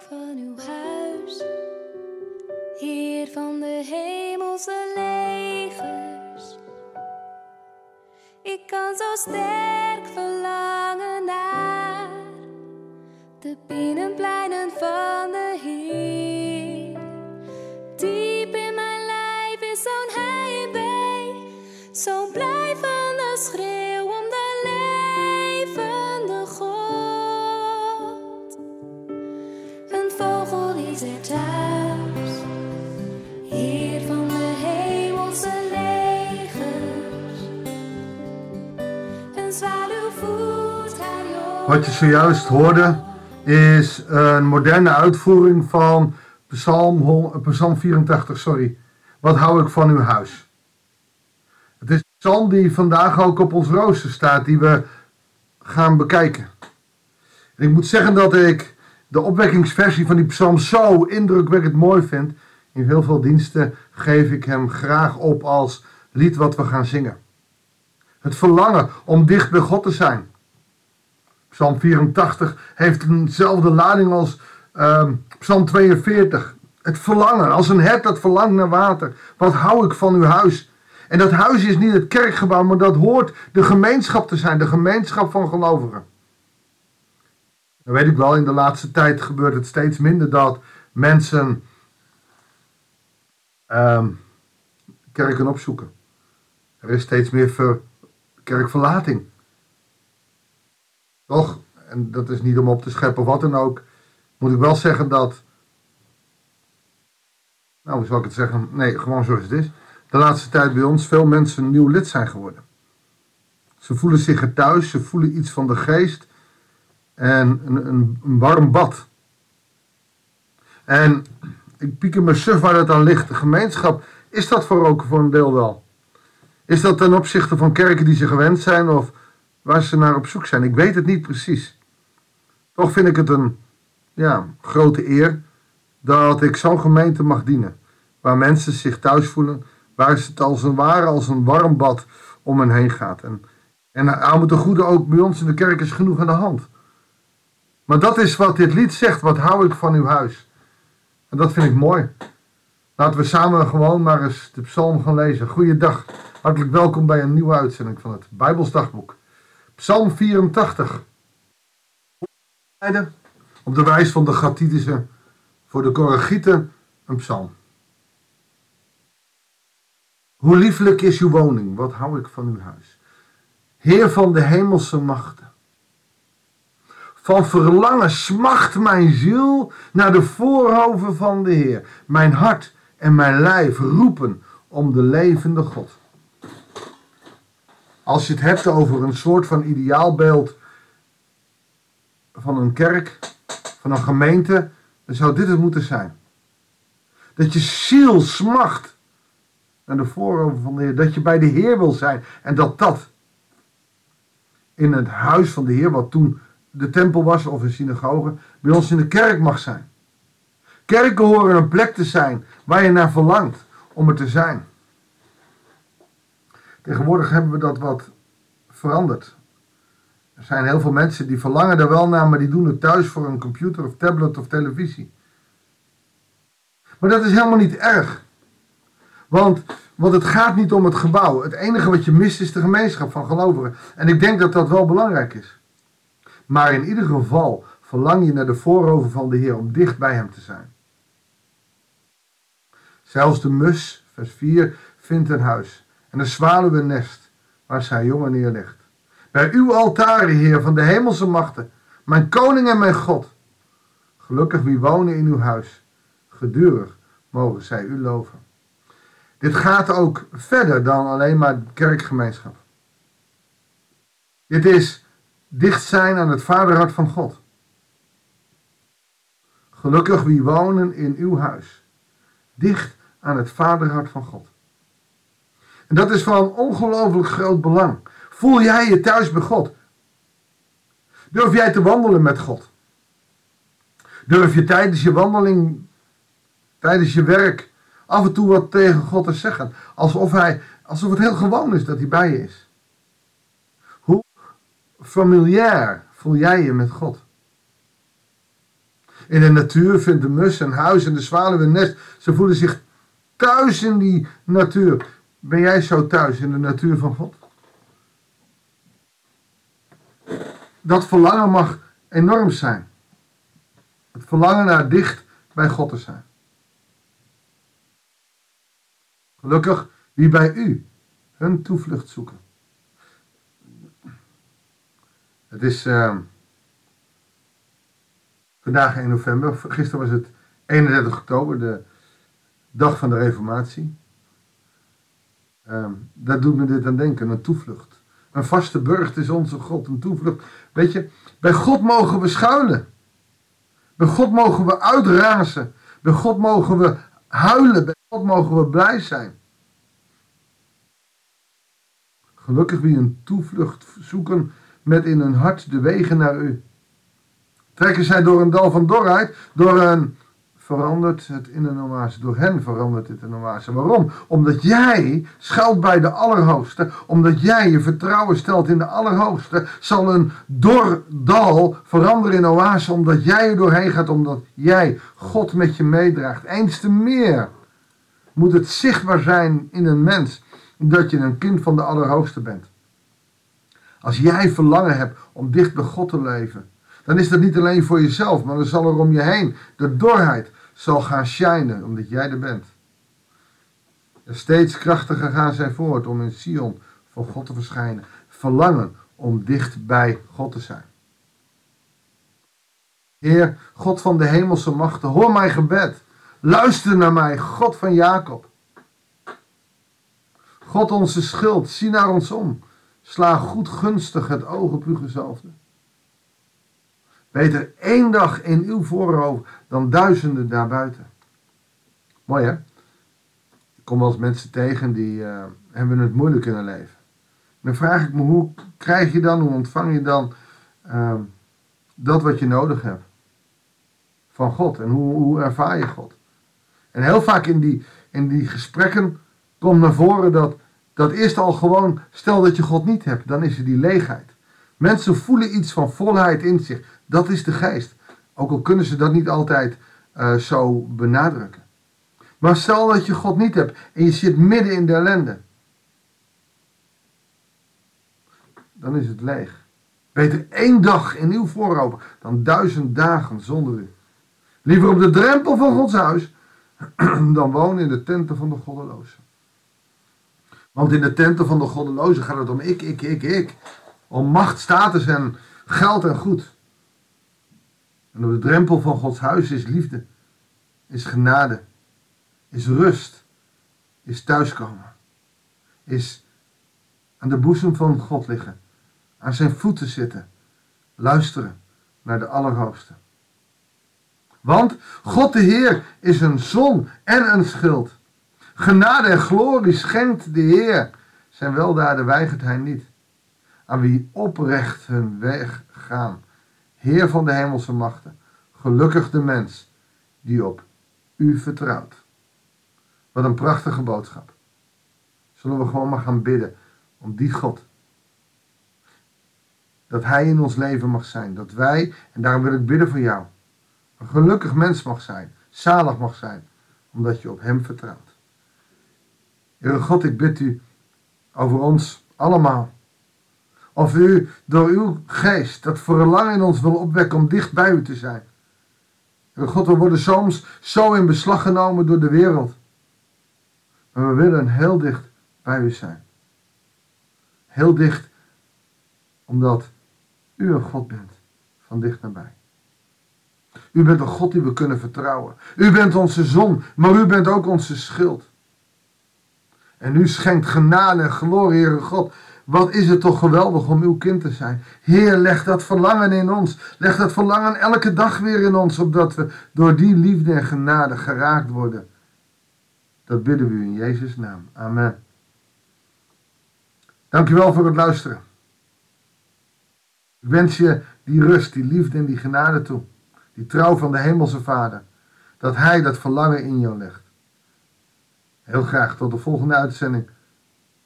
van uw huis, Heer van de hemelse legers. Ik kan zo sterk verlangen naar de binnenpleinen van de Heer. Diep in mijn lijf is zo'n heimwee, zo'n blijvende schreeuw Wat je zojuist hoorde is een moderne uitvoering van Psalm, hon- Psalm 84. Sorry. Wat hou ik van uw huis? Het is een psalm die vandaag ook op ons rooster staat, die we gaan bekijken. En ik moet zeggen dat ik de opwekkingsversie van die psalm zo indrukwekkend mooi vind. In heel veel diensten geef ik hem graag op als lied wat we gaan zingen. Het verlangen om dicht bij God te zijn. Psalm 84 heeft eenzelfde lading als ehm, Psalm 42. Het verlangen, als een hert dat verlangt naar water. Wat hou ik van uw huis? En dat huis is niet het kerkgebouw, maar dat hoort de gemeenschap te zijn, de gemeenschap van gelovigen. Dan weet ik wel, in de laatste tijd gebeurt het steeds minder dat mensen ehm, kerken opzoeken. Er is steeds meer ver, kerkverlating. Toch? En dat is niet om op te scheppen wat dan ook. Moet ik wel zeggen dat. Nou, hoe zal ik het zeggen? Nee, gewoon zoals het is. De laatste tijd bij ons veel mensen nieuw lid zijn geworden. Ze voelen zich er thuis, ze voelen iets van de geest. En een, een, een warm bad. En ik pieker me suf waar het aan ligt. De gemeenschap, is dat voor ook voor een deel wel? Is dat ten opzichte van kerken die ze gewend zijn of waar ze naar op zoek zijn? Ik weet het niet precies. Toch vind ik het een ja, grote eer dat ik zo'n gemeente mag dienen. Waar mensen zich thuis voelen, waar het als een ware als een warm bad om hen heen gaat. En, en aan het goede ook bij ons in de kerk is genoeg aan de hand. Maar dat is wat dit lied zegt, wat hou ik van uw huis. En dat vind ik mooi. Laten we samen gewoon maar eens de psalm gaan lezen. Goeiedag, hartelijk welkom bij een nieuwe uitzending van het Bijbelsdagboek. Psalm 84. Op de wijs van de Gatitische, voor de Koragieten een psalm. Hoe lieflijk is uw woning, wat hou ik van uw huis. Heer van de hemelse machten. Van verlangen smacht mijn ziel naar de voorhoven van de Heer. Mijn hart en mijn lijf roepen om de levende God. Als je het hebt over een soort van ideaalbeeld van een kerk, van een gemeente, dan zou dit het moeten zijn. Dat je ziel smacht naar de voorhoven van de Heer. Dat je bij de Heer wil zijn. En dat dat in het huis van de Heer, wat toen de tempel was of een synagoge, bij ons in de kerk mag zijn. Kerken horen een plek te zijn waar je naar verlangt om er te zijn. Tegenwoordig hebben we dat wat veranderd. Er zijn heel veel mensen die verlangen er wel naar, maar die doen het thuis voor een computer of tablet of televisie. Maar dat is helemaal niet erg. Want, want het gaat niet om het gebouw. Het enige wat je mist is de gemeenschap van gelovigen. En ik denk dat dat wel belangrijk is. Maar in ieder geval verlang je naar de voorhoven van de Heer om dicht bij Hem te zijn. Zelfs de mus, vers 4, vindt een huis en een nest waar zij jongen neerlegt. Bij uw altaren, Heer van de hemelse machten, mijn koning en mijn God. Gelukkig wie wonen in uw huis. Gedurig mogen zij u loven. Dit gaat ook verder dan alleen maar kerkgemeenschap. Dit is dicht zijn aan het vaderhart van God. Gelukkig wie wonen in uw huis. Dicht aan het vaderhart van God. En dat is van ongelooflijk groot belang. Voel jij je thuis bij God? Durf jij te wandelen met God? Durf je tijdens je wandeling, tijdens je werk, af en toe wat tegen God te zeggen? Alsof, hij, alsof het heel gewoon is dat hij bij je is. Hoe familiair voel jij je met God? In de natuur vindt de mus een huis en de zwaluw een nest. Ze voelen zich thuis in die natuur. Ben jij zo thuis in de natuur van God? Dat verlangen mag enorm zijn. Het verlangen naar dicht bij God te zijn. Gelukkig wie bij u hun toevlucht zoeken. Het is uh, vandaag 1 november. Gisteren was het 31 oktober, de dag van de Reformatie. Uh, daar doet me dit aan denken, een toevlucht. Een vaste burcht is onze God, een toevlucht. Weet je, bij God mogen we schuilen. Bij God mogen we uitrazen. Bij God mogen we huilen. Bij God mogen we blij zijn. Gelukkig wie een toevlucht zoeken met in hun hart de wegen naar u. Trekken zij door een dal van dorheid, door een verandert het in een oase. Door hen verandert het in een oase. Waarom? Omdat jij schuilt bij de Allerhoogste. Omdat jij je vertrouwen stelt in de Allerhoogste. Zal een dor dal veranderen in een oase. Omdat jij er doorheen gaat. Omdat jij God met je meedraagt. Eens te meer moet het zichtbaar zijn in een mens. Dat je een kind van de Allerhoogste bent. Als jij verlangen hebt om dicht bij God te leven dan is dat niet alleen voor jezelf, maar dan zal er om je heen de dorheid zal gaan schijnen, omdat jij er bent. En steeds krachtiger gaan zij voort om in Sion voor God te verschijnen. Verlangen om dicht bij God te zijn. Heer, God van de hemelse machten, hoor mijn gebed. Luister naar mij, God van Jacob. God onze schild, zie naar ons om. Sla goed gunstig het oog op uw gezalfde. Beter één dag in uw voorhoofd dan duizenden daarbuiten. Mooi hè? Ik kom wel eens mensen tegen die uh, hebben het moeilijk kunnen leven. dan vraag ik me, hoe krijg je dan, hoe ontvang je dan uh, dat wat je nodig hebt? Van God. En hoe, hoe ervaar je God? En heel vaak in die, in die gesprekken komt naar voren dat, dat eerst al gewoon, stel dat je God niet hebt, dan is er die leegheid. Mensen voelen iets van volheid in zich. Dat is de geest. Ook al kunnen ze dat niet altijd uh, zo benadrukken. Maar stel dat je God niet hebt en je zit midden in de ellende. Dan is het leeg. Beter één dag in uw voorhoofd dan duizend dagen zonder u. Liever op de drempel van Gods huis dan wonen in de tenten van de goddelozen. Want in de tenten van de goddelozen gaat het om ik, ik, ik, ik. Om macht, status en geld en goed. En op de drempel van Gods huis is liefde, is genade, is rust, is thuiskomen, is aan de boezem van God liggen, aan zijn voeten zitten, luisteren naar de Allerhoogste. Want God de Heer is een zon en een schild. Genade en glorie schenkt de Heer. Zijn weldaden weigert hij niet. Aan wie oprecht hun weg gaan Heer van de hemelse machten, gelukkig de mens die op u vertrouwt. Wat een prachtige boodschap. Zullen we gewoon maar gaan bidden om die God. Dat Hij in ons leven mag zijn. Dat wij, en daarom wil ik bidden voor jou, een gelukkig mens mag zijn. Zalig mag zijn. Omdat je op Hem vertrouwt. Heere God, ik bid u over ons allemaal of u door uw geest dat verlangen in ons wil opwekken om dicht bij u te zijn. God, we worden soms zo in beslag genomen door de wereld. Maar we willen heel dicht bij u zijn. Heel dicht omdat u een God bent van dicht nabij. U bent een God die we kunnen vertrouwen. U bent onze zon, maar u bent ook onze schild. En u schenkt genade en glorie, Heere God, wat is het toch geweldig om uw kind te zijn. Heer, leg dat verlangen in ons. Leg dat verlangen elke dag weer in ons, opdat we door die liefde en genade geraakt worden. Dat bidden we u in Jezus' naam. Amen. Dankjewel voor het luisteren. Ik wens je die rust, die liefde en die genade toe. Die trouw van de Hemelse Vader. Dat Hij dat verlangen in jou legt. Heel graag tot de volgende uitzending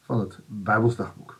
van het Bijbelsdagboek.